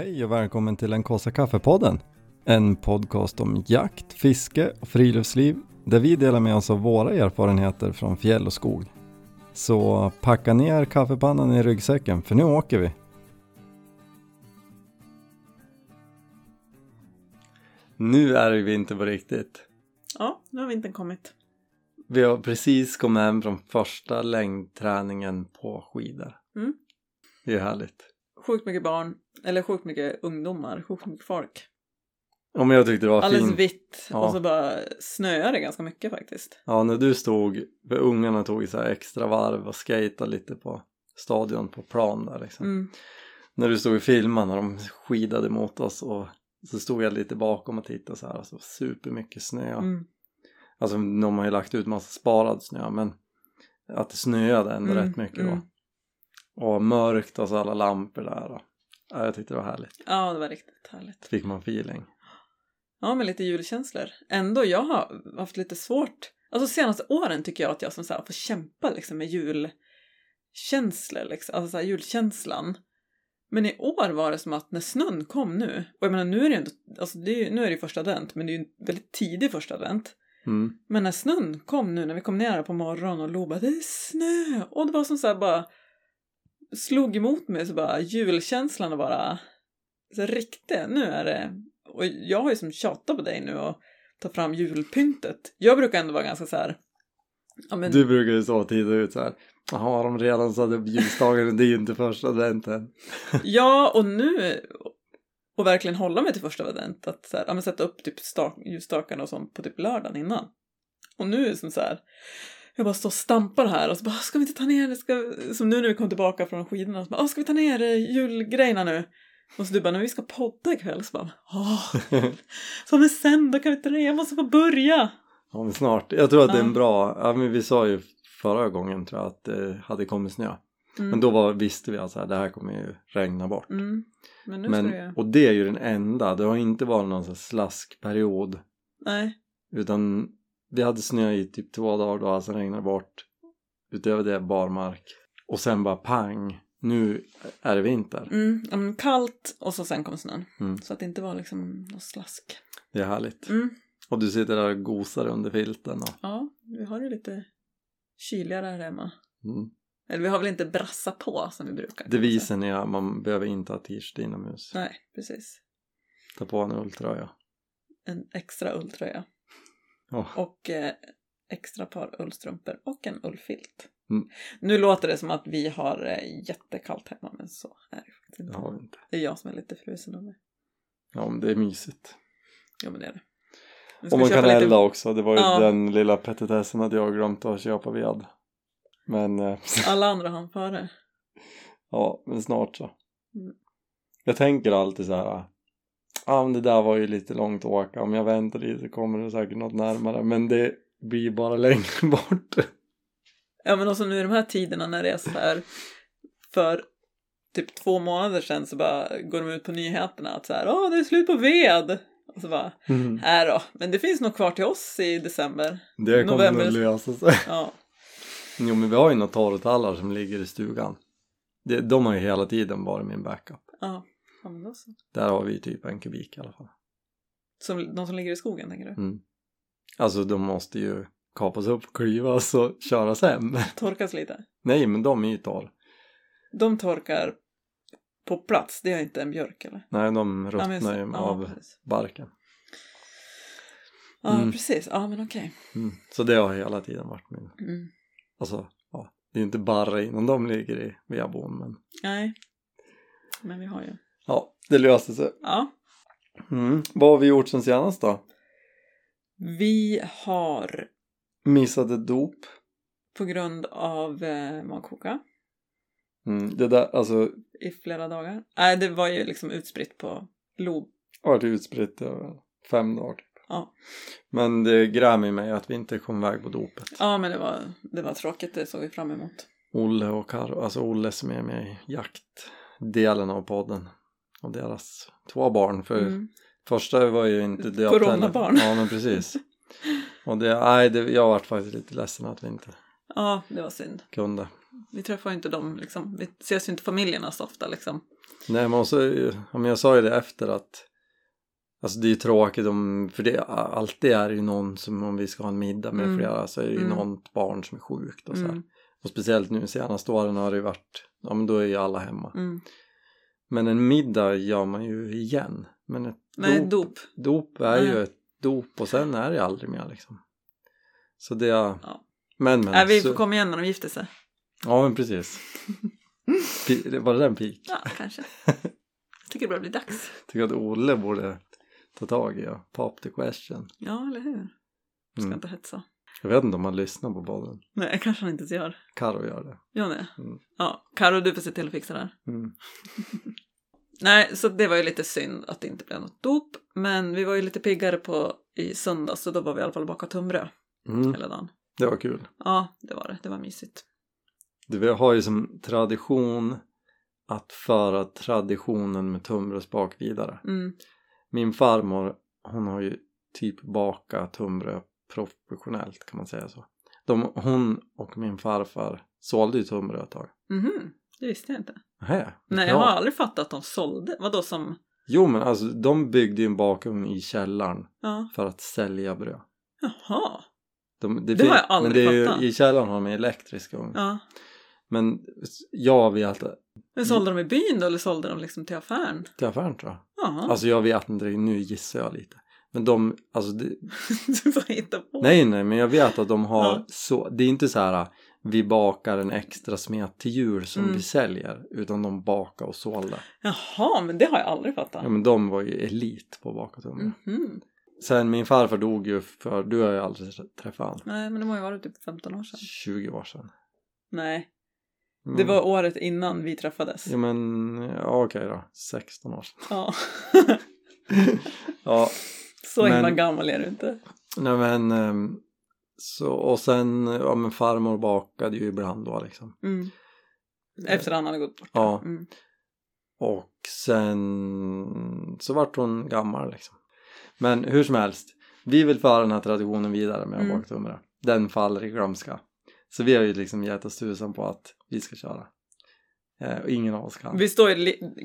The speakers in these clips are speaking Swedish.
Hej och välkommen till den kaffe kaffepodden. En podcast om jakt, fiske och friluftsliv där vi delar med oss av våra erfarenheter från fjäll och skog. Så packa ner kaffepannan i ryggsäcken för nu åker vi. Nu är det vinter på riktigt. Ja, nu har vintern kommit. Vi har precis kommit hem från första längdträningen på skidor. Mm. Det är härligt. Sjukt mycket barn, eller sjukt mycket ungdomar, sjukt mycket folk. Ja, men jag tyckte det var Alldeles fint. vitt Ja. och så bara snöar det ganska mycket faktiskt. Ja, när du stod, för ungarna tog så här extra varv och skejtade lite på stadion på plan där liksom. Mm. När du stod och filmade när de skidade mot oss och så stod jag lite bakom och tittade så här, alltså supermycket snö. Mm. Alltså de har ju lagt ut massa sparad snö men att det snöade ändå Mm, rätt mycket mm. då. Och mörkt och så alla lampor där. Och, ja, jag tyckte det var härligt. Ja, det var riktigt härligt. Fick man feeling. Ja, med lite julkänslor. Ändå, jag har haft lite svårt. Alltså senaste åren tycker jag att jag som så här får kämpa liksom med julkänslor, liksom. alltså så här, julkänslan. Men i år var det som att när snön kom nu, och jag menar nu är det ju ändå, alltså det är, nu är det ju första advent, men det är ju en väldigt tidig första advent. Mm. Men när snön kom nu, när vi kom ner här på morgonen och Lo bara det är snö! Och det var som så här bara slog emot mig så bara julkänslan och bara så riktigt, nu är det och jag har ju som tjatat på dig nu och ta fram julpyntet. Jag brukar ändå vara ganska så här ja men Du brukar ju så titta ut så här. Jaha, har de redan satt upp ljusstaken? Det är ju inte första adventen. ja och nu och verkligen hålla mig till första advent att så här, ja, men sätta upp typ stak, ljusstakarna och sånt på typ lördagen innan. Och nu är det som så här jag bara står och stampar här och så bara ska vi inte ta ner det? Ska... Som nu när vi kom tillbaka från skidorna så bara, "Åh, ska vi ta ner julgrejerna nu? Och så du bara, när vi ska podda ikväll så bara, åh, så men sen då kan vi inte det, jag måste få börja. Ja men snart. Jag tror att det är en bra, ja men vi sa ju förra gången tror jag att det hade kommit snö. Mm. Men då var, visste vi att så här, det här kommer ju regna bort. Mm. Men nu Men, ska det och det är ju den enda, det har inte varit någon slaskperiod. Nej. Utan vi hade snö i typ två dagar då, alltså regnade bort. Utöver det barmark. Och sen bara pang, nu är det vinter. Mm. kallt och så sen kom snön. Mm. Så att det inte var liksom något slask. Det är härligt. Mm. Och du sitter där och gosar under filten och, Ja, vi har det lite kyligare här hemma. mm. Eller vi har väl inte brassa på som vi brukar. Devisen är att man behöver inte ha t-shirt inomhus. Nej, precis. Ta på en ulltröja. En extra ulltröja. Ja. Och eh, extra par ullstrumpor och en ullfilt. Mm. Nu låter det som att vi har eh, jättekallt hemma, men så är det faktiskt Det inte. vi inte. Det är jag som är lite frusen av mig. Ja men det är mysigt. Ja, men det är det. Och man kan lite- elda också. Det var ju Ja. den lilla petitessen att jag glömt att köpa ved. Men, eh, Alla andra hann före. ja, men snart så. Mm. Jag tänker alltid så här. Ja men det där var ju lite långt att åka. Om jag väntar lite så kommer det säkert något närmare. Men det blir bara längre bort. Ja, men också nu i de här tiderna när det är så här för typ två månader sedan så bara går de ut på nyheterna att så här, åh, det är slut på ved. Och så bara, här då, men det finns nog kvar till oss i december. Det kommer November. nog lösa sig. Ja, Jo men vi har ju några torrtallar som ligger i stugan. Det, de har ju hela tiden varit min backup. ja, ja men då så. Där har vi typ en kubik i alla fall. Som, de som ligger i skogen, tänker du? Mm. Alltså de måste ju kapas upp, klyvas och köras hem. Torkas lite. Nej men de är ju torr. De torkar på plats, det är inte en björk eller? Nej de Ja, ruttnar ju Ja, av precis. barken. Ja, Mm. precis. Ja, men okej. Mm. Så det har hela tiden varit min. Mm. Alltså ja, det är inte bara innan de ligger i vedboden men Nej, men vi har ju. Ja, det löser sig. Ja, Mm. Vad har vi gjort sen senast då? vi har Missat ett dop. på grund av eh, magkoka Mm. Det där, alltså i flera dagar. Nej, det var ju liksom utspritt på Lo. har varit utspritt över fem dagar typ. Ja. Men det grämer mig att vi inte kom iväg på dopet. ja, men det var, det var tråkigt, det såg vi fram emot. Olle och Karo, alltså Olle som är med i jaktdelen av podden. Och deras två barn. För Mm. första var ju inte heller. Coronabarn. Ja men precis. Och det, nej, det, jag varit faktiskt lite ledsen att vi inte Ja, det var synd. kunde. Vi träffar ju inte dem liksom. Vi ses ju inte familjerna så ofta liksom. Nej men också, ja, men jag sa ju det efter att Alltså det är ju tråkigt om, för det alltid är det ju någon som om vi ska ha en middag med Mm. flera så är det ju Mm. något barn som är sjukt och så här. Mm. Och speciellt nu senaste åren har det ju varit, ja men då är ju alla hemma. Mm. Men en middag gör man ju igen. Men ett Nej, dop, dop. dop är ju Nej. ett dop och sen är det aldrig mer liksom. Så det, är Ja. men men. Nej, vi så, får komma igen när de gifter sig. Ja men precis. Var det den pik? Ja, kanske. Jag tycker det börjar bli dags. Tycker att Olle borde ta tag i och pop the question. Ja, eller hur? Ska Mm. inte hetsa. Jag vet inte om han lyssnar på podden. Nej, kanske han inte gör. Karo gör det. Gör det? Mm. Ja, Karo du får se till att fixa det här. Mm. Nej, så det var ju lite synd att det inte blev något dop. Men vi var ju lite piggare på i söndags så då var vi i alla fall och bakade tunnbröd Mm. hela dagen. Det var kul. Ja, det var det. Det var mysigt. Du, Vi har ju som tradition att föra traditionen med tunnbrödsbak vidare. Mm. Min farmor, hon har ju typ bakat tunnbröd professionellt kan man säga så. De, hon och min farfar sålde ju tunnbröd ett tag. Mhm, det visste jag inte. Nähä? Nej, jag har aldrig fattat att de sålde. Vadå som... Jo men alltså de byggde ju en bakugn i källaren Ja, för att sälja bröd. jaha. De, Det har jag aldrig men det är ju, fattat. I källaren har de en elektrisk ugn. Ja. Men jag vet Men sålde de i byn då eller sålde de liksom till affären? till affären tror jag. Jaha. Alltså jag vet inte, nu gissar jag lite. Men de, alltså det, du får hitta på. nej nej men jag vet att de har Ja. så, det är inte så här vi bakar en extra smet till jul som Mm. vi säljer utan de bakar och sålde. Jaha, men det har jag aldrig fattat. Ja men de var ju elit på att baka tunnbröd. Mhm. Sen min farfar dog ju för, du har ju aldrig träffat han. Nej, men det må ju vara typ 15 år sedan. 20 år sedan. Nej, Mm. det var året innan vi träffades. Ja men, ja okej då. 16 år sedan. Ja. Ja, Så himla Men- gammal är du inte. nej men ehm, så och sen, ja men farmor bakade ju ibland då liksom. Mm. Efter han hade gått bort. Ja. Mm. Och sen så vart hon gammal liksom. Men hur som helst, vi vill föra den här traditionen vidare med att Mm. baka tunnbröd. Den faller i glömska. Så vi har ju liksom gett oss tusan på att vi ska köra. Eh, och ingen av oss kan. Vi står ju,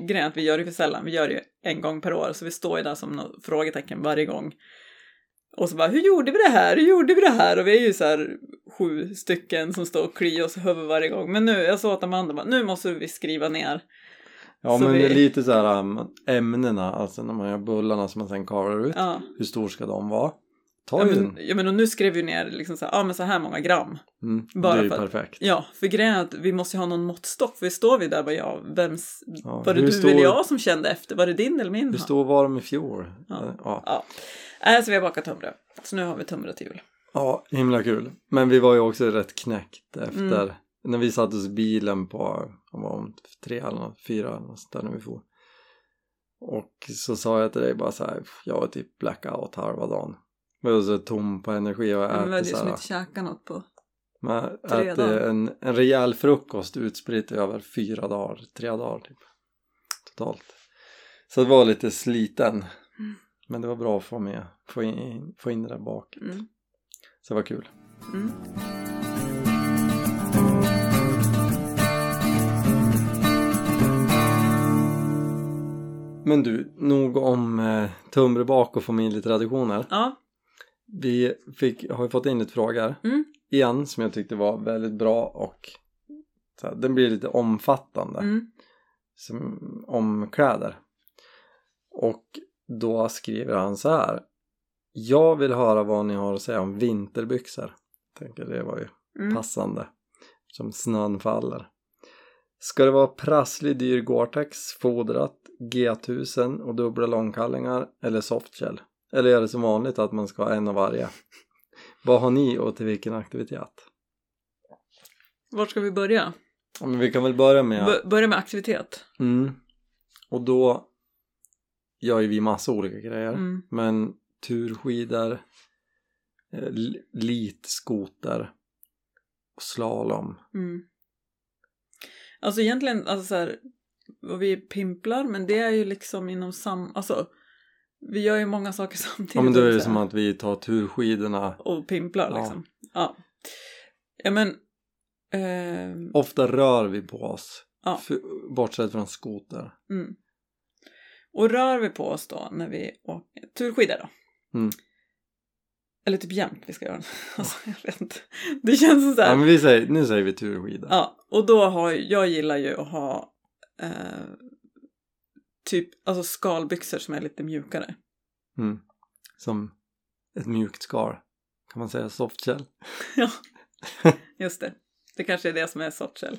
grejen att vi gör det för sällan, vi gör det ju en gång per år, så vi står ju där som något frågetecken varje gång. Och så bara, hur gjorde vi det här? Hur gjorde vi det här? Och vi är ju så här sju stycken som står och kliar oss i huvudet varje gång. Men nu, jag sa åt Amanda, bara, nu måste vi skriva ner. Ja så men vi- det är lite så här um, ämnena, alltså när man gör bullarna som man sen kavlar ut. Ja, Hur stor ska de vara? Ta ja, ju men, en. ja men och nu skrev vi ner liksom så här, ja men så här många gram. Mm, bara det är ju för perfekt. Ja, för grejen är att vi måste ju ha någon måttstock, för vi står vi där bara, ja, vems, Ja, var det du stor- eller jag som kände efter? Var det din eller min? Hur stor var de i fjol? Ja. Eh, ja. Ja. Äh, så vi har bakat tunnbröd. Så nu har vi tunnbröd till jul. Ja, himla kul. Men vi var ju också rätt knäckt efter Mm. när vi satt oss i bilen på var det, tre eller något, fyra eller något där när vi får. Och så sa jag till dig bara så här, jag var typ blackout halva dagen. Jag var så tom på energi och Men äter ju så som här, inte käkat något på. man tre äter dagar. en, en rejäl frukost utspritt över fyra dagar, tre dagar typ. Totalt. Så det var lite sliten. Mm. Men det var bra att få med, få in, få in det där bak. Mm. Så det var kul. Mm. Men du, nog om eh, tunnbrödsbak och familjetraditioner. Ja. Vi fick, har ju fått in lite frågor. Mm. En som jag tyckte var väldigt bra och här, den blir lite omfattande. Mm. Som, om kläder. Och då skriver han så här. Jag vill höra vad ni har att säga om vinterbyxor. Tänker det var ju Mm. passande. Som snön faller. Ska det vara prasslig dyr Gore-Tex, fodrat, G1000 och dubbla långkallingar eller softshell? Eller är det som vanligt att man ska ha en av varje? Vad har ni och till vilken aktivitet? Vart ska vi börja? Ja, Men vi kan väl börja med... B- börja med aktivitet. Mm. Och då gör ju vi massa olika grejer. Mm. Men turskidor, eh, l- litskoter och slalom. Mm. Alltså egentligen, alltså så här, vad vi pimplar, men det är ju liksom inom sam... Alltså, vi gör ju många saker samtidigt. Ja men då är det som att vi tar turskidorna. Och pimplar Ja. liksom. Ja. Ja men, Ehm, Ofta rör vi på oss. Ja. Bortsett från skoter. mm. Och rör vi på oss då när vi åker turskidor då? Mm. Eller typ jämt vi ska göra. Alltså, jag vet inte. Det känns så här. Ja, men vi säger, nu säger vi turskida. Ja, och då har jag gillar ju att ha eh, typ alltså skalbyxor som är lite mjukare. Mm. Som ett mjukt skal. Kan man säga softshell? ja, just det. Det kanske är det som är softshell.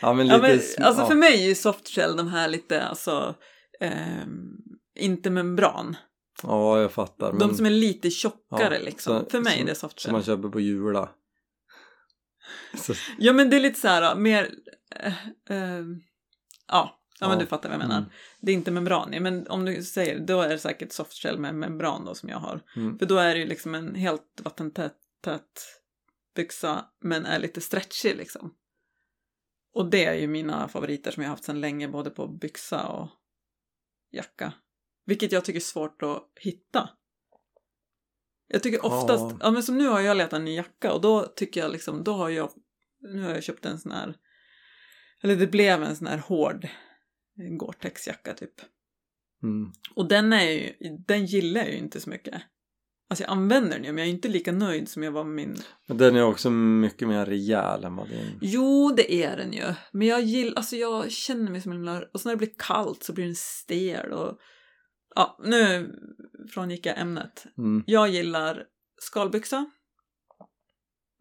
Ja men lite... Ja, men, sm- alltså ja. för mig är ju softshell de här lite, alltså, ehm, inte membran. Ja, jag fattar. De men- som är lite tjockare Ja, liksom. så- för mig som- är det Som softshell. man köper på Jula. Så, Ja men det är lite så här mer, eh, eh, ja. Ja, men du fattar vad jag menar. Mm. Det är inte membran i, men om du säger då är det säkert softshell med membran då som jag har. mm. För då är det ju liksom en helt vattentät tät byxa men är lite stretchig liksom. Och det är ju mina favoriter som jag har haft sedan länge både på byxa och jacka. Vilket jag tycker är svårt att hitta. Jag tycker oftast, Ja. ja, men som nu har jag letat en ny jacka och då tycker jag liksom, då har jag, nu har jag köpt en sån här, eller det blev en sån här hård Gore-Tex-jacka typ. Mm. Och den är ju, den gillar jag ju inte så mycket. Alltså jag använder den ju men jag är inte lika nöjd som jag var med min. Men den är också mycket mer rejäl än vad din... Jo det är den ju. Men jag gillar, alltså jag känner mig som en himla, och så när det blir kallt så blir den stel och ja nu frångick jag ämnet. Mm. Jag gillar skalbyxa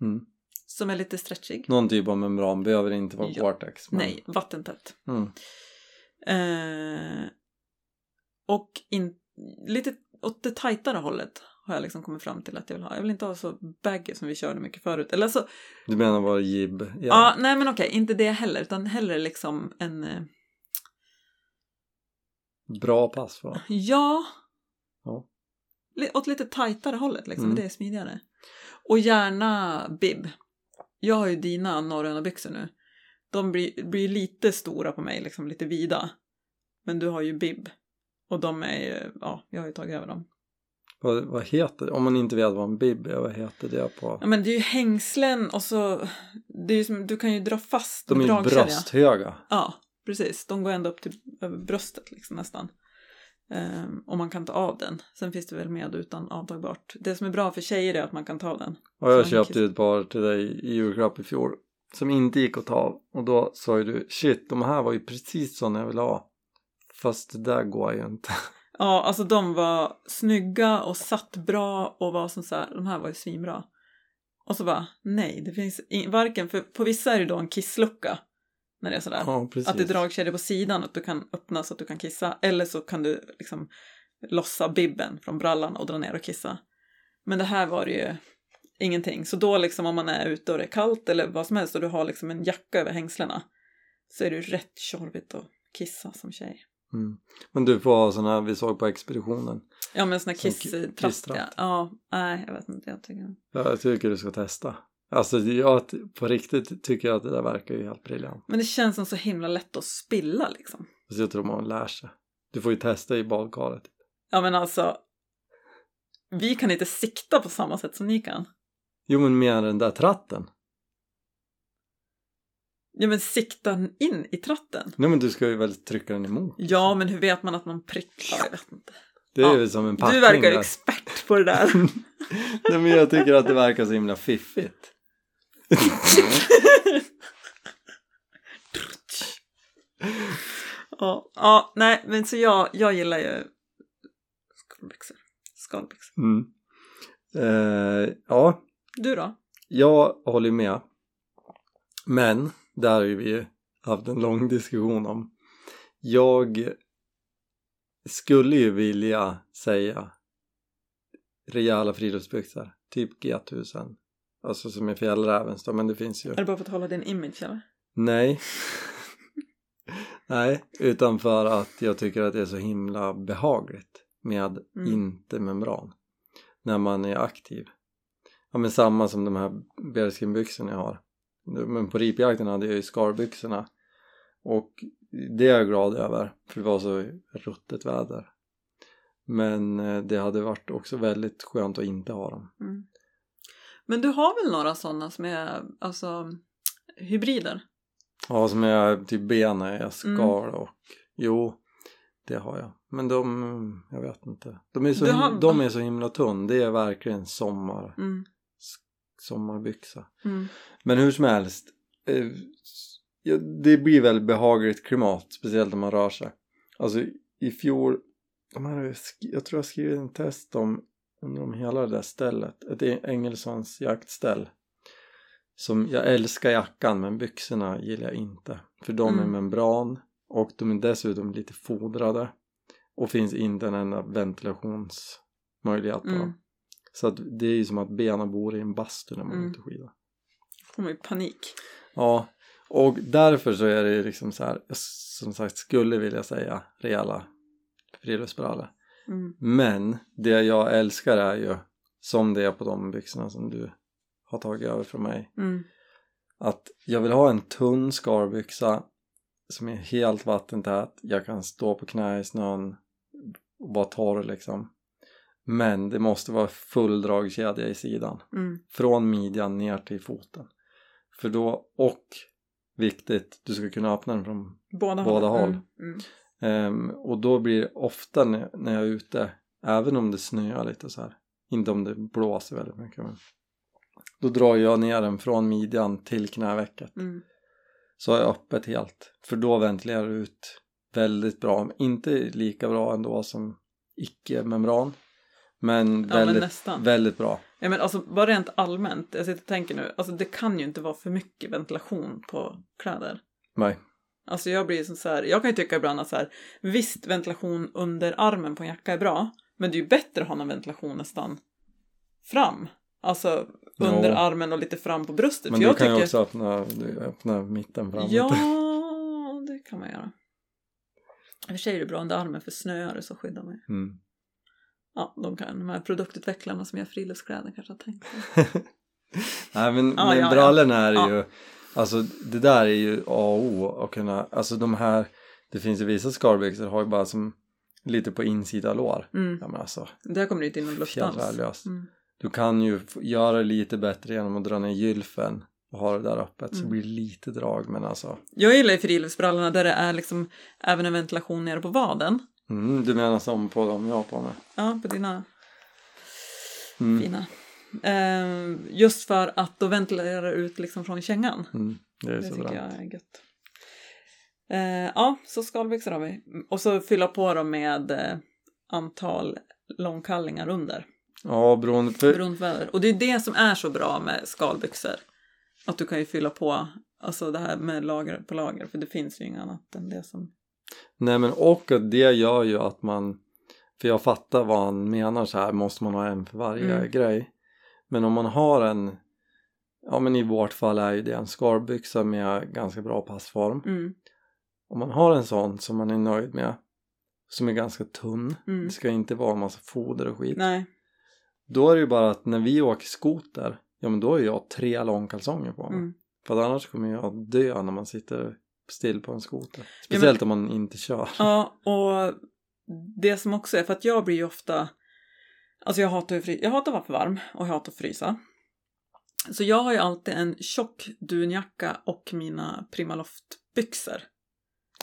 Mm. som är lite stretchig. Någon typ av membran behöver inte vara Ja. Gore-Tex. men- Nej, vattentätt. Mm. Eh, och in, lite åt det tajtare hållet har jag liksom kommit fram till att jag vill ha. Jag vill inte ha så baggy som vi körde mycket förut. Eller alltså, Du menar bara jib? Ja. ja, nej men okej, inte det heller, utan hellre liksom en, eh, Bra pass va? ja, Ja. åt lite tajtare hållet liksom, Mm. det är smidigare. Och gärna bib. Jag har ju dina norröna byxor nu. De blir, blir lite stora på mig, liksom lite vida. Men du har ju bib. Och de är ju, ja, jag har ju tagit över dem. Vad, vad heter det? Om man inte vet vad en bib är, vad heter det på? Ja men det är ju hängslen och så, det är ju som, du kan ju dra fast De är ju brösthöga. Ja, precis. De går ända upp till över bröstet liksom nästan. Um, och man kan ta av den. Sen finns det väl med utan avtagbart. Det som är bra för tjejer är att man kan ta av den. Och jag köpte ju ett par till dig i julklapp i fjol. Som inte gick att ta av. Och då sa ju du, shit de här var ju precis sådana jag ville ha. Fast det där går ju inte. Ja, alltså de var snygga och satt bra och var som så här, de här var ju svinbra. Och så bara, nej, det finns in, varken, för på vissa är det då en kisslucka. När det är sådär. Ja. Att det är dragkedjor på sidan, att du kan öppna så att du kan kissa. Eller så kan du liksom lossa bibben från brallan och dra ner och kissa. Men det här var det ju ingenting. Så då liksom om man är ute och det är kallt eller vad som helst och du har liksom en jacka över hängslena så är det ju rätt tjorvigt att kissa som tjej. Mm. Men du får ha sådana här vi såg på expeditionen. Ja men kisstratt. kisstratt. Ja. ja, nej jag vet inte. Jag tycker... Jag tycker du ska testa. Alltså jag på riktigt tycker jag att det där verkar ju helt briljant. Men det känns som så himla lätt att spilla liksom. Så jag tror man lär sig. Du får ju testa i badkaret. Ja men alltså. Vi kan inte sikta på samma sätt som ni kan. Jo men med den där tratten. Ja men sikta in i tratten. Nej men du ska ju väl trycka den emot. Ja, men hur vet man att man prickar? Jag vet inte. Det är Ja. ju som en packning Du verkar där. expert på det där. Nej men jag tycker att det verkar så himla fiffigt. ja, ja, nej, men så jag, jag gillar ju skalbyxor. Skalbyxor. Mm. Eh, ja, Du då? jag håller med. Men, där har vi haft en lång diskussion om. Jag skulle ju vilja säga rejäla friluftsbyxor, typ G1000. Alltså som är fjällrävens då, men det finns ju. Är det bara för att hålla din image eller? Nej. Nej, utan för att jag tycker att det är så himla behagligt med Mm. inte membran när man är aktiv. Ja men samma som de här bearskinbyxorna jag har. Men på ripjakten hade jag ju skarbyxorna och det är jag glad över för det var så ruttet väder. Men eh, det hade varit också väldigt skönt att inte ha dem. Mm. Men du har väl några sådana som är, alltså, hybrider? Ja, som är typ benen är Mm. skal och jo, det har jag. Men de, jag vet inte. De är så, har- de är så himla tunn. Det är verkligen sommar, Mm. Sommarbyxa. Mm. Men hur som helst, eh, det blir väldigt behagligt klimat, speciellt om man rör sig. Alltså i fjol, jag tror jag skrev en test om, om hela det där stället, ett E- Engelsons jaktställ. Som, jag älskar jackan men byxorna gillar jag inte. För de är Mm. membran och de är dessutom lite fodrade. Och finns inte en enda ventilationsmöjlighet på Mm. dem. Så att det är ju som att benen bor i en bastu när man är Mm. ute och skidar. får man ju panik. Ja, och därför så är det ju liksom så här, som sagt skulle vilja säga rejäla friluftsbrallor. Mm. Men det jag älskar är ju, som det är på de byxorna som du har tagit över från mig, Mm. att jag vill ha en tunn skarbyxa som är helt vattentät, jag kan stå på knä i snön och vara torr liksom. Men det måste vara full dragkedja i sidan Mm. från midjan ner till foten. För då, och viktigt, du ska kunna öppna den från Båda, Båda håll. Mm. Mm. Ehm, och då blir det ofta när, när jag är ute, även om det snöar lite så här, inte om det blåser väldigt mycket men då drar jag ner den från midjan till knävecket Mm. så har jag öppet helt för då ventilerar det ut väldigt bra, inte lika bra ändå som icke-membran men Ja, men väldigt, nästan. väldigt bra Ja, men alltså bara rent allmänt, jag sitter och tänker nu, alltså det kan ju inte vara för mycket ventilation på kläder. Nej. Alltså jag blir som så här, jag kan ju tycka ibland att så här, visst ventilation under armen på en jacka är bra, men det är ju bättre att ha någon ventilation nästan fram. Alltså under Ja. armen och lite fram på bröstet. Men för du jag kan ju tycker, också öppna, öppna mitten framåt. Ja, det kan man göra. I och för sig är det bra under armen för snöar det så skyddar man ju. Mm. Ja, de, kan, de här produktutvecklarna som gör friluftskläder kanske har tänkt. Nej men, Ja, men ja, ja. brallorna är Ja. ju, alltså det där är ju A och O att kunna, alltså de här, det finns ju vissa skarbyxor har ju bara som lite på insida lår. Mm. Ja men alltså, Där kommer det inte in någon luft alls. fjällvärdelöst. Mm. Du kan ju göra det lite bättre genom att dra ner gylfen och ha det där öppet så Mm. det blir lite drag men alltså. Jag gillar ju friluftsbrallorna där det är liksom även en ventilation nere på vaden. Mm, du menar som på dem jag har på mig? Ja, på dina Mm. fina. Eh, just för att då ventilerar det ut liksom från kängan. Mm, det är Det så tycker bra. jag är gött. Eh, ja, så skalbyxor har vi. Och så fylla på dem med eh, antal långkallingar under. Ja beroende på, Beroende på väder. Och det är det som är så bra med skalbyxor. Att du kan ju fylla på alltså det här med lager på lager. För det finns ju inget annat än det som... Nej men och det gör ju att man För jag fattar vad han menar så här måste man ha en för varje Mm. grej Men om man har en Ja men i vårt fall är ju det en skarbyxa med ganska bra passform Mm, Om man har en sån som man är nöjd med Som är ganska tunn mm. Det ska inte vara en massa foder och skit Nej, Då är det ju bara att när vi åker skoter Ja men då är jag tre långkalsonger på mig mm. För annars kommer jag dö när man sitter still på en skoter Speciellt om man inte kör Ja, och det som också är för att jag blir ju ofta... Alltså jag hatar, ju jag hatar att vara för varm och jag hatar att frysa. Så jag har ju alltid en tjock dunjacka och mina Primaloft-byxor.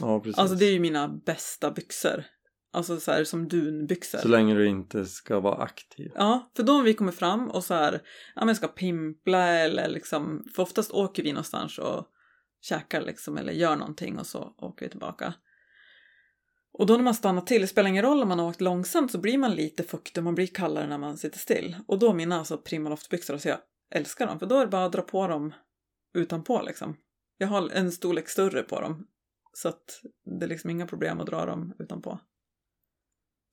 Ja precis Alltså det är ju mina bästa byxor. Alltså så här som dunbyxor. Så länge du inte ska vara aktiv. Ja, för då om vi kommer fram och så här, ja men ska pimpla eller liksom, för oftast åker vi någonstans och käkar liksom eller gör någonting och så åker vi tillbaka. Och då när man stannar till, det spelar ingen roll om man har åkt långsamt så blir man lite fuktig man blir kallare när man sitter still. Och då mina alltså primaloftbyxor, så alltså jag älskar dem, för då är det bara att dra på dem utanpå liksom. Jag har en storlek större på dem, så att det är liksom inga problem att dra dem utanpå.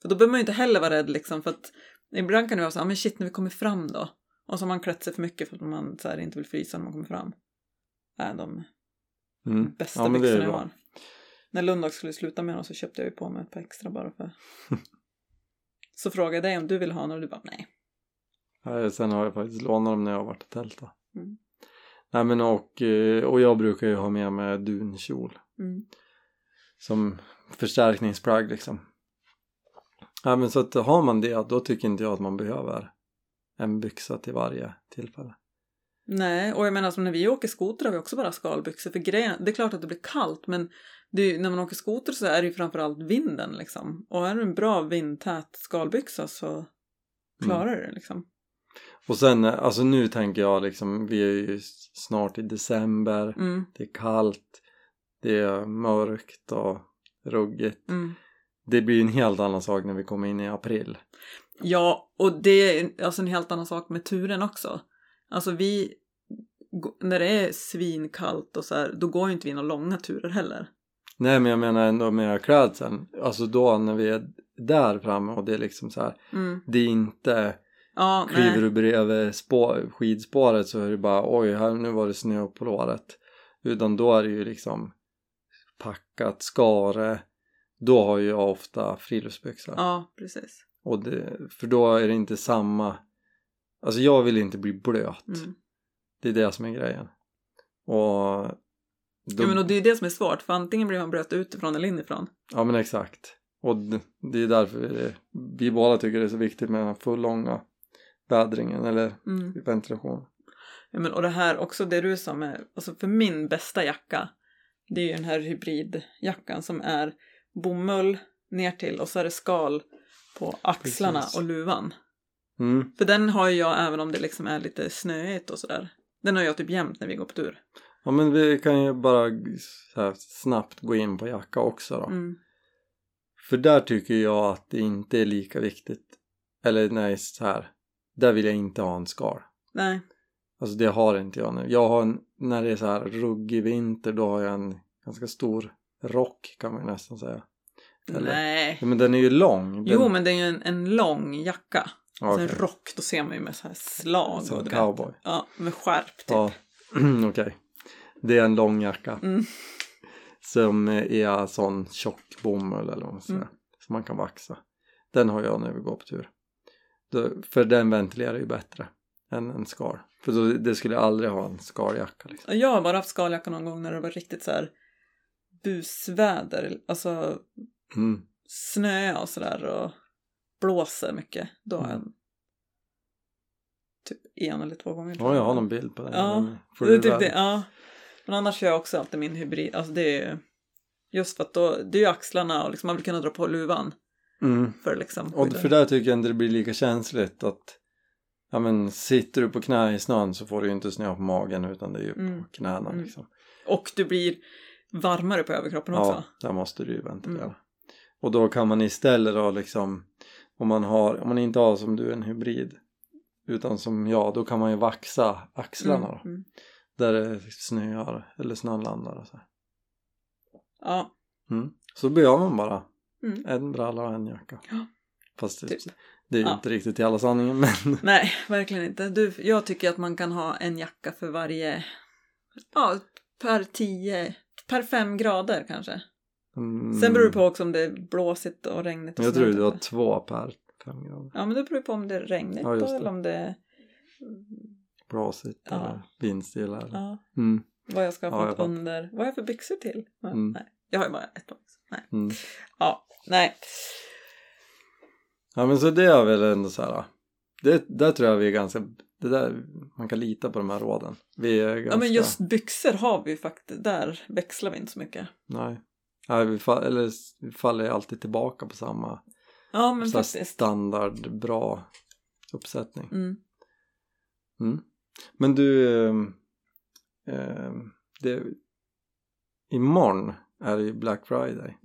För då behöver man ju inte heller vara rädd liksom, för att ibland kan det vara så, ja men shit när vi kommer fram då. Och så har man klätt sig för mycket för att man så här, inte vill frysa när man kommer fram. Äh, de Mm. bästa Ja, byxorna jag har. När Lundag skulle sluta med dem så köpte jag ju på mig ett par extra bara för. så frågade jag dig om du vill ha några och du bara nej. Nej, Sen har jag faktiskt lånat dem när jag har varit och tältat. Mm. Nej men och, eh, och jag brukar ju ha med mig dunkjol. Mm. Som förstärkningsplagg liksom. Ja men så att har man det då tycker inte jag att man behöver en byxa till varje tillfälle. Nej, och jag menar som när vi åker skoter har vi också bara skalbyxor. För grejen, det är klart att det blir kallt men det ju- när man åker skoter så är det ju framförallt vinden liksom. Och är du en bra vindtät skalbyxa så klarar du det liksom. Och sen, alltså nu tänker jag liksom, vi är ju snart i december, Mm, det är kallt, det är mörkt och ruggigt. mm. Det blir ju en helt annan sak när vi kommer in i april. Ja, och det är alltså en helt annan sak med turen också. Alltså vi, när det är svinkallt och så här, då går ju inte vi några långa turer heller. Nej men jag menar ändå med klädseln, alltså då när vi är där framme och det är liksom så här, Mm. det är inte Ja, kliver nej. du bredvid spår, skidspåret så är det bara oj här nu var det snö på låret. Utan då är det ju liksom packat, skare. Då har ju jag ofta friluftsbyxor. Ja, precis. Och det, för då är det inte samma, alltså jag vill inte bli blöt. Mm. Det är det som är grejen. Och, då, Ja, men och det är det som är svårt, för antingen blir man blöt utifrån eller inifrån. ja men exakt. Och det, är därför vi, vi båda tycker det är så viktigt med den här fullånga vädringen eller Mm. ventilation. Ja, men, och det här också, det du sa med, alltså för min bästa jacka, det är ju den här hybridjackan som är bomull ner till och så är det skal på axlarna Precis. och luvan. Mm. För den har jag även om det liksom är lite snöigt och sådär. Den har jag typ jämt när vi går på tur. Ja men vi kan ju bara snabbt gå in på jacka också då. Mm. För där tycker jag att det inte är lika viktigt. Eller nej så här. Där vill jag inte ha en skal. Nej. Alltså det har inte jag nu. Jag har en, när det är så här ruggig vinter då har jag en ganska stor rock kan man nästan säga. Eller- Nej. Men den är ju lång. Den, Jo, men det är ju en, en lång jacka. Ja, Alltså rock, då ser man ju med så här slag. Så och du vet. cowboy. Ja, med skärp typ. Ja, okej. Det är en lång jacka. Mm. Som är sån tjock bomull eller vad man säger. Mm. Som man kan vaxa. Den har jag när vi går på tur. För den ventilerar ju bättre än en skal. För då, det skulle jag aldrig ha en skaljacka liksom. Jag har bara haft skaljacka någon gång när det var riktigt så här busväder. Alltså Mm. snö och sådär och blåser mycket. Då Mm. typ en eller två gånger. Ja, jag har någon bild på den. Ja, Det är typ det, ja. Men annars kör jag också alltid min hybrid. Alltså det är ju just för att då, det är ju axlarna och liksom man vill kunna dra på luvan Mm. för liksom Och för där tycker jag inte det blir lika känsligt att Ja men sitter du på knä i snön så får du ju inte snö på magen utan det är ju Mm. på knäna Mm. liksom. Och du blir varmare på överkroppen Ja, också. där måste du ju ventilera. Mm. Och då kan man istället då liksom om man har, om man inte har som du en hybrid utan som jag, då kan man ju vaxa axlarna då. Mm, mm. Där det snöar eller snön landar och så. Ja, Mm. Så behöver man bara Mm. en bralla och en jacka. Ja. Fast det, Typ. det är ju Ja. inte riktigt hela sanningen men nej, verkligen inte. Du, jag tycker att man kan ha en jacka för varje, ja, per tio, per fem grader kanske. Mm, Sen beror det på också om det är blåsigt och regnigt. Och Jag tror du har ute. två per fem grader. Ja, men det beror på om det är regnigt Ja, det. eller om det är... Blåsigt Ja. eller vindstilla. eller- Ja, Mm, vad jag ska ha fått under... Vad har jag för byxor till? Mm. Nej, jag har ju bara ett par byxor. Nej. mm. Ja, nej. Ja men så det är väl ändå så här. Det, där tror jag vi är ganska, det där, man kan lita på de här råden. Vi är ganska, Ja, men just byxor har vi ju faktiskt, där växlar vi inte så mycket. nej. Nej vi, fall, eller, vi faller ju alltid tillbaka på samma Ja, men faktiskt. standard, bra uppsättning. Mm. Mm. Men du, ehm, det, imorgon är det ju Black Friday.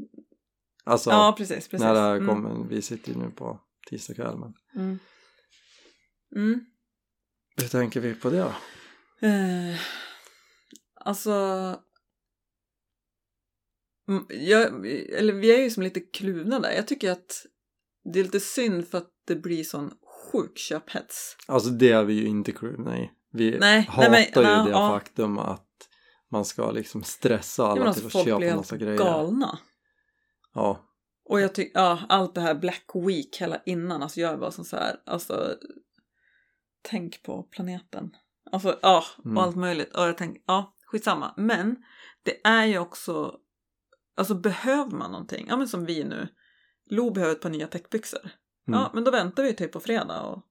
Alltså, Ja, precis, precis. när det här Mm. kommer, vi sitter ju nu på tisdag kväll men Mm. Mm. hur tänker vi på det då? Eh, alltså... Mm, Jag, eller vi är ju som lite kluvna där. Jag tycker att det är lite synd för att det blir sån sjuk köphets. Alltså det är vi ju inte kluvna i. Vi Nej, hatar nej, men- ju ja, det ja. faktum att man ska liksom stressa alla alltså, till att folk blir köpa massa grejer. galna. Ja, Och jag tycker, ja, allt det här Black Week hela innan, alltså jag är bara som så här, alltså tänk på planeten. Alltså, ja, Mm. och allt möjligt. Och jag tänker, ja, skitsamma. Men det är ju också, alltså behöver man någonting, ja men som vi nu, Lo behöver ett par nya täckbyxor. mm. Ja, men då väntar vi typ på fredag och,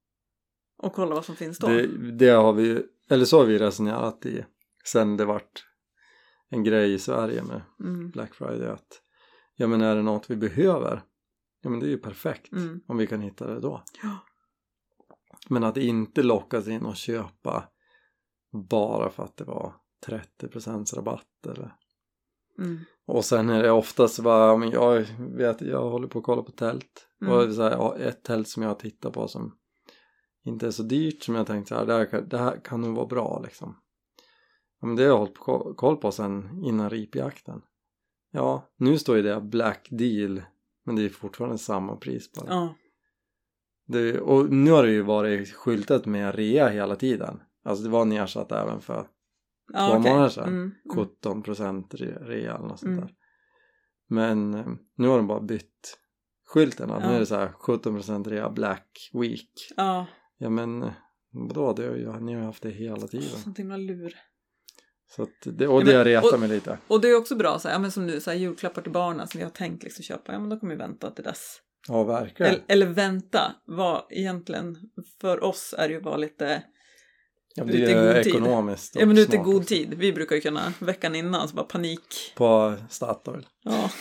och kolla vad som finns då. Det, det har vi, eller så har vi resonerat i sen det vart en grej i Sverige med Mm. Black Friday att ja men är det något vi behöver ja men det är ju perfekt Mm. om vi kan hitta det då Ja. men att inte lockas in och köpa bara för att det var 30% rabatt eller Mm. Och sen är det oftast bara, men jag vet, jag håller på att kolla på tält. Mm. och så här, ja, ett tält som jag tittar på som inte är så dyrt som jag tänkte så här, det här, kan- det här kan nog vara bra liksom. Ja, men det har jag hållit på, koll på sen innan ripjakten. Ja, nu står ju det black deal men det är fortfarande samma pris bara Ja. det, och nu har det ju varit skyltat med rea hela tiden. Alltså det var nedsatt även för Ja, Två okej. månader sedan. Mm. Mm. 17% re- rea eller något sånt Mm. där. Men eh, nu har de bara bytt skylten. Att Nu Ja. är det så här 17% rea Black Week. Ja, Ja men eh, vadå, det ju, ni har ju haft det hela tiden. sånt himla lur. Så att det, och Ja, det men- retar mig lite. Och det är också bra, så här, ja, men som nu, så här, julklappar till barnen som vi har tänkt liksom köpa, ja men då kommer vi vänta till dess. Ja verkligen. Eller, eller vänta, vad egentligen för oss är det ju bara lite, ja, ute i det är god tid. ekonomiskt ja men ute i god tid. Vi brukar ju kunna veckan innan så bara panik, På Statoil. ja,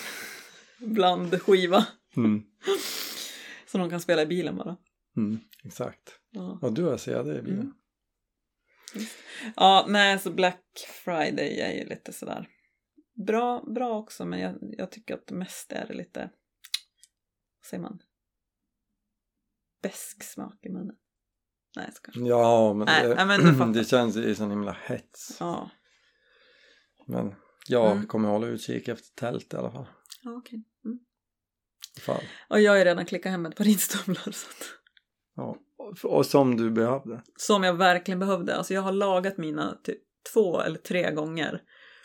bland skiva. Mm. Så de kan spela i bilen bara. Mm, exakt. Ja. Och du har CD i bilen. Mm. Ja, nej, så Black Friday är ju lite sådär bra, bra också, men jag, jag tycker att mest är det lite, vad säger man, besk smak i munnen. Nej, kanske. Ja men, Nej, det, men det känns ju som himla hets. Ja, Men jag Mm. kommer hålla utkik efter tält i alla fall. ja okej. Mm. Ifall. Och jag har ju redan klickat hem ett par ridstövlar. Så att, Ja. Och, som du behövde. som jag verkligen behövde. Alltså jag har lagat mina typ två eller tre gånger.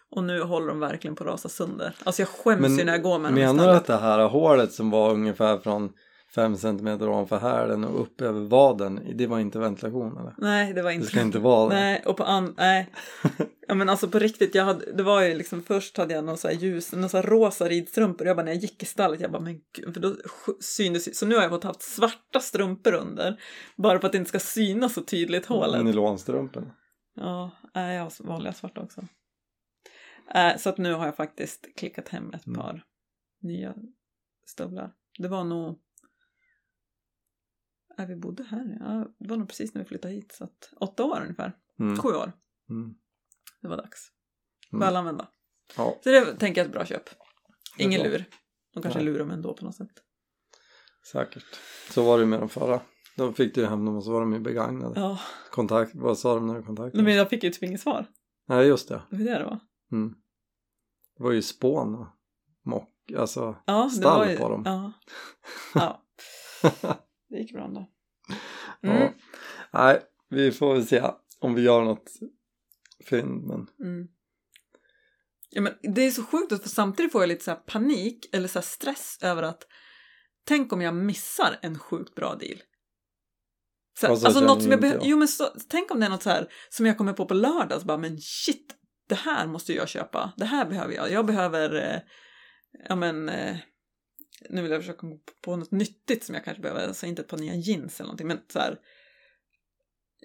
Och nu håller de verkligen på att rasa sönder. Alltså jag skäms Men ju när jag går med dem i Menar du att det här hålet som var ungefär från 5 cm ovanför hälen och upp över vaden, det var inte ventilation eller? Nej, det var Det inte ska inte vara det. Nej, och på an... Nej. Ja men alltså på riktigt, jag hade, det var ju liksom först hade jag någon så här ljus, någon så här rosa ridstrumpor. Jag bara när jag gick i stallet, jag bara men gud, för då syntes Så nu har jag fått haft svarta strumpor under. Bara för att det inte ska synas så tydligt hålet. Nylonstrumporna. Ja, nej, jag har vanliga svarta också. Äh, så att nu har jag faktiskt klickat hem ett Mm. par nya stövlar. Det var nog... Äh, vi bodde här, ja. Det var nog precis när vi flyttade hit. Så att åtta år ungefär. Mm. Sju år. Mm. Det var dags. Mm. Väl använda. Ja, Så det tänker jag är ett bra köp. Ingen bra. lur. De kanske Nej. lurar dem ändå på något sätt. säkert. Så var det med de förra. Då fick du hem dem och så var de ju begagnade. Ja, Kontakt, vad sa de när du kontaktade? men jag fick ju typ inget svar. Nej, just det. Det var det det var. Mm. Det var ju spån och mock, alltså. Ja, Stall ju... på dem. Ja. ja. Det gick bra ändå. Ja. Mm. Nej, vi får väl se om vi gör något fynd, men Mm. Ja, men det är så sjukt, för samtidigt får jag lite så här panik eller så stress över att tänk om jag missar en sjukt bra deal. Så, Ja, så alltså känner något som jag jag. jo men så, tänk om det är något så här som jag kommer på på lördag så bara men shit, det här måste jag köpa, det här behöver jag, jag behöver, eh, ja men, eh, nu vill jag försöka komma på något nyttigt som jag kanske behöver, alltså inte ett par nya jeans eller någonting, men så här,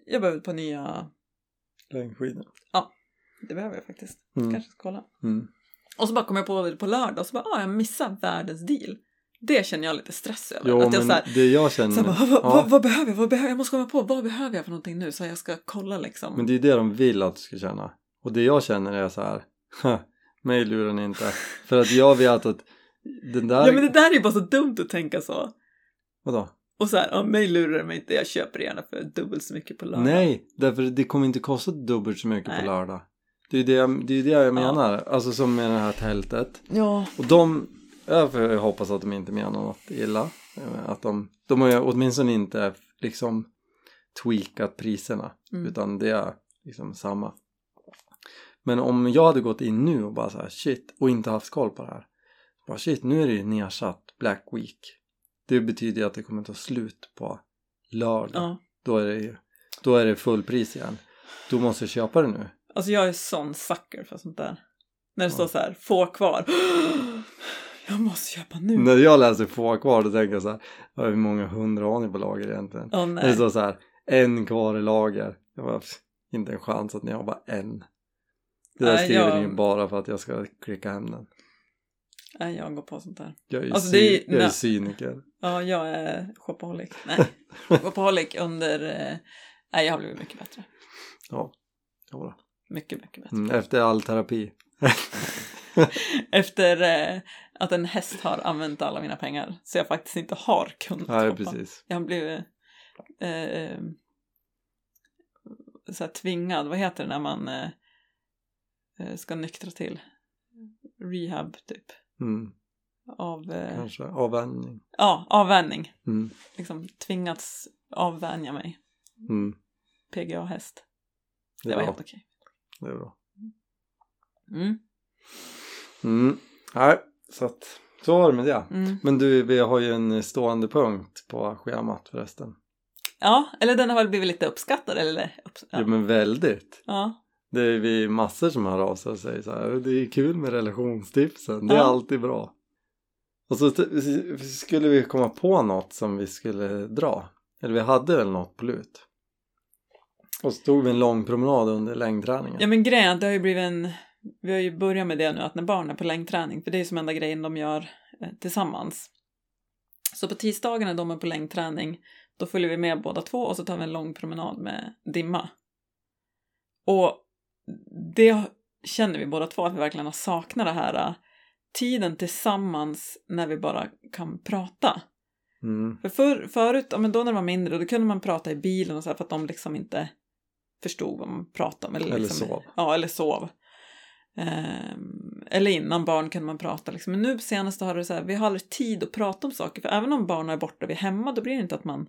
jag behöver ett par nya, längdskidor. det behöver jag faktiskt, Mm. kanske ska kolla. Mm. Och så bara kom jag på det på lördag och så bara, ah, jag missar världens deal. Det känner jag lite stress över. Jo, att jag så här, det jag känner, så här, bara, vad, ja, vad, vad behöver jag? Vad behöver jag? Måste komma på, vad behöver jag för någonting nu? Så jag ska kolla liksom. men det är det de vill att du ska känna. Och det jag känner är så här, "Ha, mig lurar ni inte. För att jag vet att den där, Ja men det där är ju bara så dumt att tänka så. vadå? Och så här, ja, mig lurar mig inte, jag köper det gärna för dubbelt så mycket på lördag. Nej, därför det kommer inte kosta dubbelt så mycket Nej. på lördag. Det är ju det, jag- det, är det jag menar. Alltså som med det här tältet. Ja. Och de, jag får hoppas att de inte menar något illa. Att de, de har ju åtminstone inte liksom tweakat priserna. Mm. Utan det är liksom samma. Men om jag hade gått in nu och bara så här shit och inte haft koll på det här. Bara shit, nu är det ju nedsatt Black Week. Det betyder ju att det kommer ta slut på lördag. ja. Då är det ju, då är det fullpris igen. Du måste köpa det nu. Alltså jag är sån sucker för sånt där. När det Ja. står så här, få kvar. Jag måste köpa nu. När jag läser få kvar då tänker jag så här, "Ja, hur många hundra har ni på lager egentligen? Ja, När det nej. står så här, en kvar i lager. Jag bara, "Pff, inte en chans att ni har bara en. Det där Nej, skriver jag- ni bara för att jag ska klicka hem den. Nej, jag går på sånt där. Jag är Alltså, är- jag är cyniker. Ja, jag är shopaholic. Nej, shopaholic under... Eh, nej, jag har blivit mycket bättre. Ja, jodå. Mycket, mycket bättre. Mm, efter all terapi. Efter eh, att en häst har använt alla mina pengar. Så jag faktiskt inte har kunnat Nej, precis. Jag har blivit eh, eh, så här tvingad. Vad heter det när man eh, eh, ska nyktra till? Rehab, typ. Mm, Av, eh, kanske avvänjning. ja, avvänjning. Mm, Liksom tvingats avvänja mig. mm, PGA-häst. det, Det var bra. helt okej. det är bra. Mm. Mm. Nej, så att så var det med det. Mm. Men du, vi har ju en stående punkt på schemat förresten. Ja, eller den har väl blivit lite uppskattad, eller? Upps- Ja. ja. men väldigt. ja. Det är vi massor som hör av sig och säger så här, det är kul med relationstipsen, det är Ja. alltid bra. Och så skulle vi komma på något som vi skulle dra. Eller vi hade väl något på lut. Och så tog vi en lång promenad under längdträningen. Ja men grejen det har ju blivit en... Vi har ju börjat med det nu att när barn är på längdträning, för det är ju som enda grejen de gör eh, tillsammans. Så på tisdagar när de är på längdträning, då följer vi med båda två och så tar vi en lång promenad med Dimma. Och det känner vi båda två att vi verkligen har saknat det här eh, tiden tillsammans när vi bara kan prata. Mm. För för, förut, ja, men då när de var mindre, då kunde man prata i bilen och så här för att de liksom inte förstod vad man pratade om. Eller, Eller liksom, sov. Ja, eller sov. Ehm, eller innan barn kunde man prata. Liksom. Men nu senast har det så här, vi har aldrig tid att prata om saker. För även om barnen är borta, vi är hemma, då blir det inte att man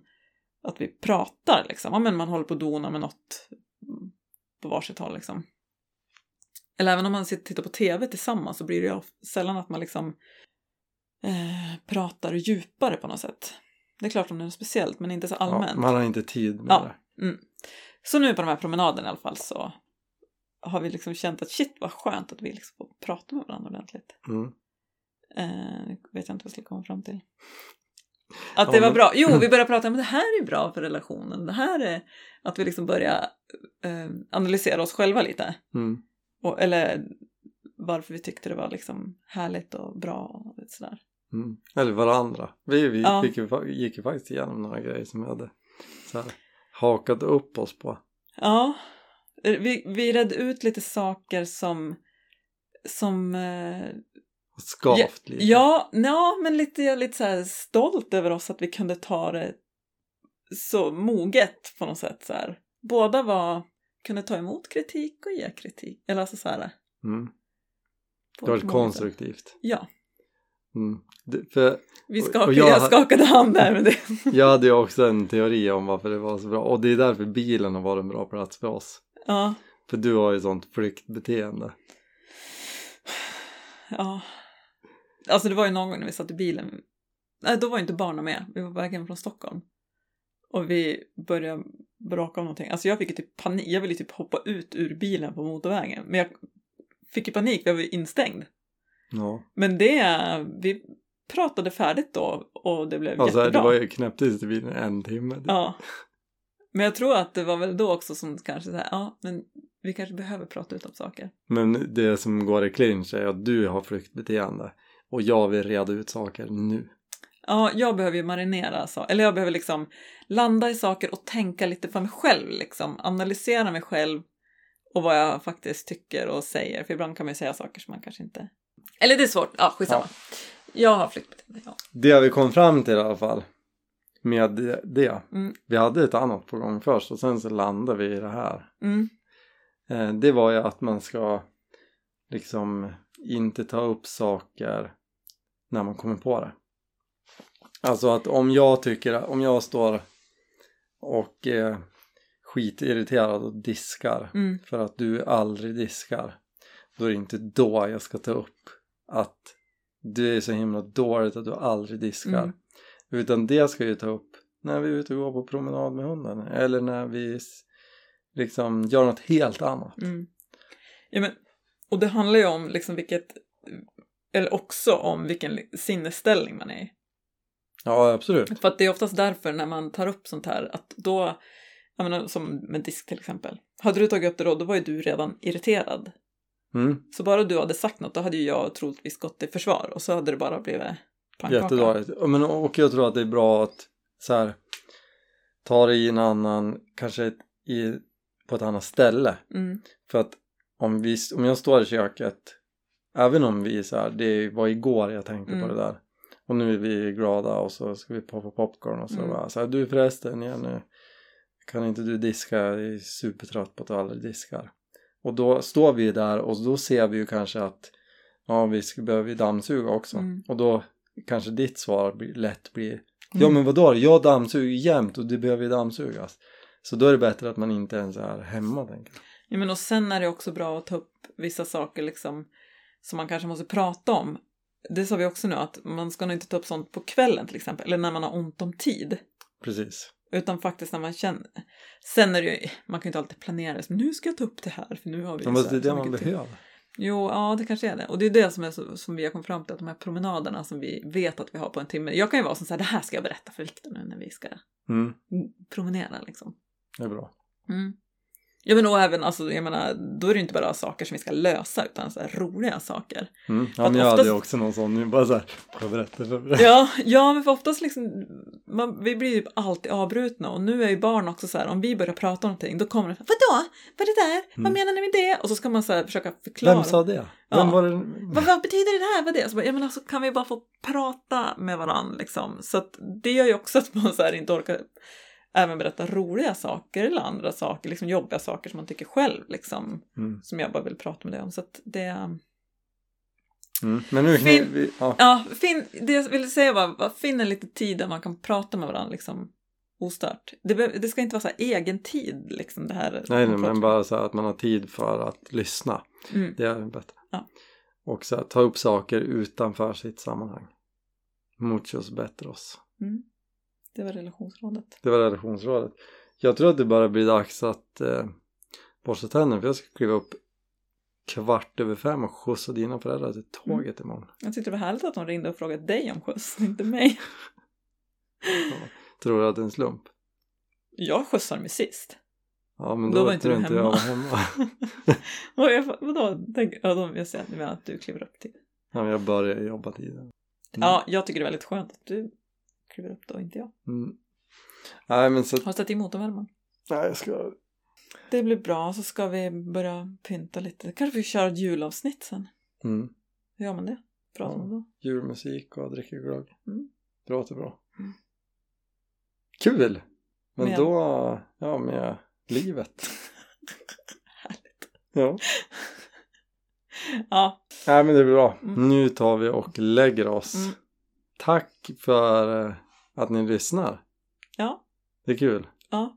att vi pratar liksom. Ja, men man håller på att dona med något på varsitt håll liksom. Eller även om man sitter och tittar på tv tillsammans så blir det ju sällan att man liksom eh, pratar djupare på något sätt. Det är klart om det är något speciellt, men inte så allmänt. Ja, man har inte tid med Ja. det. Mm. Så nu på de här promenaderna i alla fall så har vi liksom känt att shit vad skönt att vi liksom får prata med varandra ordentligt. Mm. Eh, vet jag inte vad jag skulle komma fram till. Att det var bra. Jo, vi började prata om det här är bra för relationen. Det här är att vi liksom börjar eh, analysera oss själva lite. Mm. Och, eller varför vi tyckte det var liksom härligt och bra och sådär. Mm. Eller varandra. Vi, vi Ja. fick ju, gick ju faktiskt igenom några grejer som vi hade så här, hakat upp oss på. Ja, vi, vi redde ut lite saker som som eh, skavt lite. Ja, ja, men lite, jag är lite så stolt över oss att vi kunde ta det så moget på något sätt. Så här. Båda var, kunde ta emot kritik och ge kritik. Eller alltså så här. Mm. Det var sätt. konstruktivt. Ja, Mm. Det, för vi skakade, och jag jag, skakade hand där med det. jag hade ju också en teori om varför det var så bra. Och det är därför bilen har varit en bra plats för oss. Ja, För du har ju sånt flyktbeteende. ja. Alltså det var ju någon gång när vi satt i bilen. Nej, då var inte barnen med. Vi var på väg hem från Stockholm. Och vi började bråka om någonting. Alltså jag fick ju typ panik. Jag ville typ hoppa ut ur bilen på motorvägen. Men jag fick ju panik jag var instängd. Ja. Men det, vi pratade färdigt då och det blev Alltså jättebra. det var ju knäpptyst i bilen en timme. Ja. Men jag tror att det var väl då också som kanske så här, ja, men vi kanske behöver prata ut om saker. Men det som går i clinch är att du har flyktbeteende. Och jag vill reda ut saker nu. Ja, jag behöver ju marinera, så, eller jag behöver liksom landa i saker och tänka lite för mig själv, liksom analysera mig själv och vad jag faktiskt tycker och säger. För ibland kan man ju säga saker som man kanske inte... Eller det är svårt, ja skitsamma. Jag har flyktbeteende, ja. Det vi kom fram till i alla fall. Med det. det. Mm. Vi hade ett annat på gång först och sen så landade vi i det här. Mm, Eh, det var ju att man ska liksom inte ta upp saker när man kommer på det. Alltså att om jag tycker, om jag står och är skitirriterad och diskar mm, för att du aldrig diskar då är det inte då jag ska ta upp att du är så himla dåligt att du aldrig diskar Mm. utan det ska jag ta upp när vi är ute och går på promenad med hunden eller när vi liksom gör något helt annat mm. Ja, men, och det handlar ju om liksom vilket, eller också om vilken sinnesställning man är i. ja absolut För att det är oftast därför när man tar upp sånt här att då, jag menar, som med disk till exempel. Hade du tagit upp det då, då var ju du redan irriterad. Mm. Så bara du hade sagt något, då hade ju jag troligtvis gått i försvar och så hade det bara blivit pannkaka. Jättedåligt. Men, och jag tror att det är bra att så här, ta det i en annan, kanske i, på ett annat ställe. Mm, För att om, vi, om jag står i köket, även om vi så här, det var igår jag tänkte Mm. på det där. Och nu är vi glada och så ska vi poppa popcorn och så Mm. bara så här, du förresten Jenny, kan inte du diska? Jag är supertrött på att du aldrig diskar. Och då står vi där och då ser vi ju kanske att ja, vi ska, behöver ju dammsuga också. Mm. Och då kanske ditt svar blir, lätt blir Ja Mm. men vadå, jag dammsuger jämt och det behöver ju dammsugas. Så då är det bättre att man inte ens är hemma tänker jag. Ja, men och sen är det också bra att ta upp vissa saker liksom som man kanske måste prata om. Det sa vi också nu att man ska nog inte ta upp sånt på kvällen till exempel, eller när man har ont om tid. Precis. Utan faktiskt när man känner. Sen är det ju, man kan ju inte alltid planera det, nu ska jag ta upp det här, för nu har vi Men det är det man mycket tid. behöver. Jo, ja det kanske är det. Och det är det som, är så, som vi har kommit fram till, att de här promenaderna som vi vet att vi har på en timme. Jag kan ju vara som så här, det här ska jag berätta för Viktor nu när vi ska Mm, promenera liksom. det är bra. Mm. Ja men och även, alltså, jag menar, då är det inte bara saker som vi ska lösa utan så här roliga saker. Mm. Ja men jag hade oftast- ju också någon sån nu bara får jag berätta för dig? Ja, ja men för oftast liksom, man, vi blir ju alltid avbrutna och nu är ju barn också så här, om vi börjar prata om någonting då kommer det, vadå? Vad är det där? Vad Mm. menar ni med det? Och så ska man så här försöka förklara. Vem sa det? Vem Ja. var det? Vad, vad betyder det här? Vad är det? Så bara, ja, men alltså, kan vi bara få prata med varandra liksom? Så att det gör ju också att man så här inte orkar även berätta roliga saker eller andra saker, liksom jobbiga saker som man tycker själv liksom. Mm. Som jag bara vill prata med dig om. Så att det... Mm. Men nu, Fin- vi, ja. Ja, finn, det jag ville säga var, var finna lite tid där man kan prata med varandra liksom ostört. Det, be- det ska inte vara så här egen tid liksom det här. Nej, nej men bara så här att man har tid för att lyssna. Mm. Det är bättre. Ja. Och så här, ta upp saker utanför sitt sammanhang. Muchos bättres. Mm. Det var relationsrådet. Det var relationsrådet. Jag tror att det bara blir dags att eh, borsta tänderna för jag ska kliva upp kvart över fem och skjutsa dina föräldrar till tåget imorgon. Jag tyckte det var härligt att de ringde och frågade dig om skjuts, inte mig. Tror du att det är en slump? Jag skjutsade ju sist. Ja men Då då, var inte du inte jag hemma. var hemma. Vad jag, vadå? Tänk, ja, de, jag ser att du menar att du kliver upp till. ja, men jag börjar jobba tiden. Mm. Ja, jag tycker det är väldigt skönt att du kliver upp då, inte jag. Mm. Nej men så, Har du satt i motorvärmaren? nej jag ska, Det blir bra, så ska vi börja pynta lite. Kanske vi kör ett julavsnitt sen. mm. Hur gör man det? Pratar man då? julmusik och dricka glögg. Mm. Det låter bra. Mm. Kul! Men Med- då, ja med livet. Härligt. Ja. Ja, Nej men det är bra. Mm. Nu tar vi och lägger oss. Mm. Tack för eh, att ni lyssnar. ja, Det är kul. ja.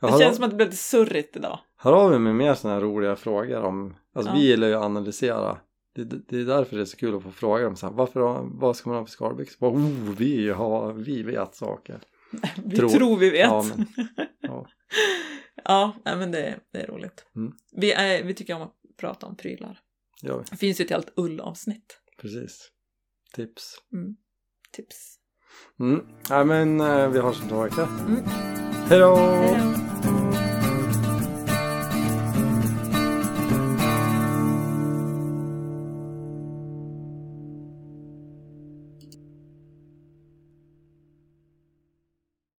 Det känns som att det blev lite surrigt idag. hör av er med mer sådana här roliga frågor om, alltså Ja. vi gillar ju att analysera. Det, det är därför det är så kul att få frågor om så här, varför, vad ska man ha för skalbyxor? Oh, vi, har, vi vet saker. Vi Tror- tror, vi vet. Ja, Ja, men, ja. nej, men det, det är roligt. Mm. Vi, är, vi tycker om att prata om prylar. ja, Det finns ju ett helt ullavsnitt. precis. Tips. Tips. Mm. Nej men eh, vi har som två veckor. Mm. Hej då.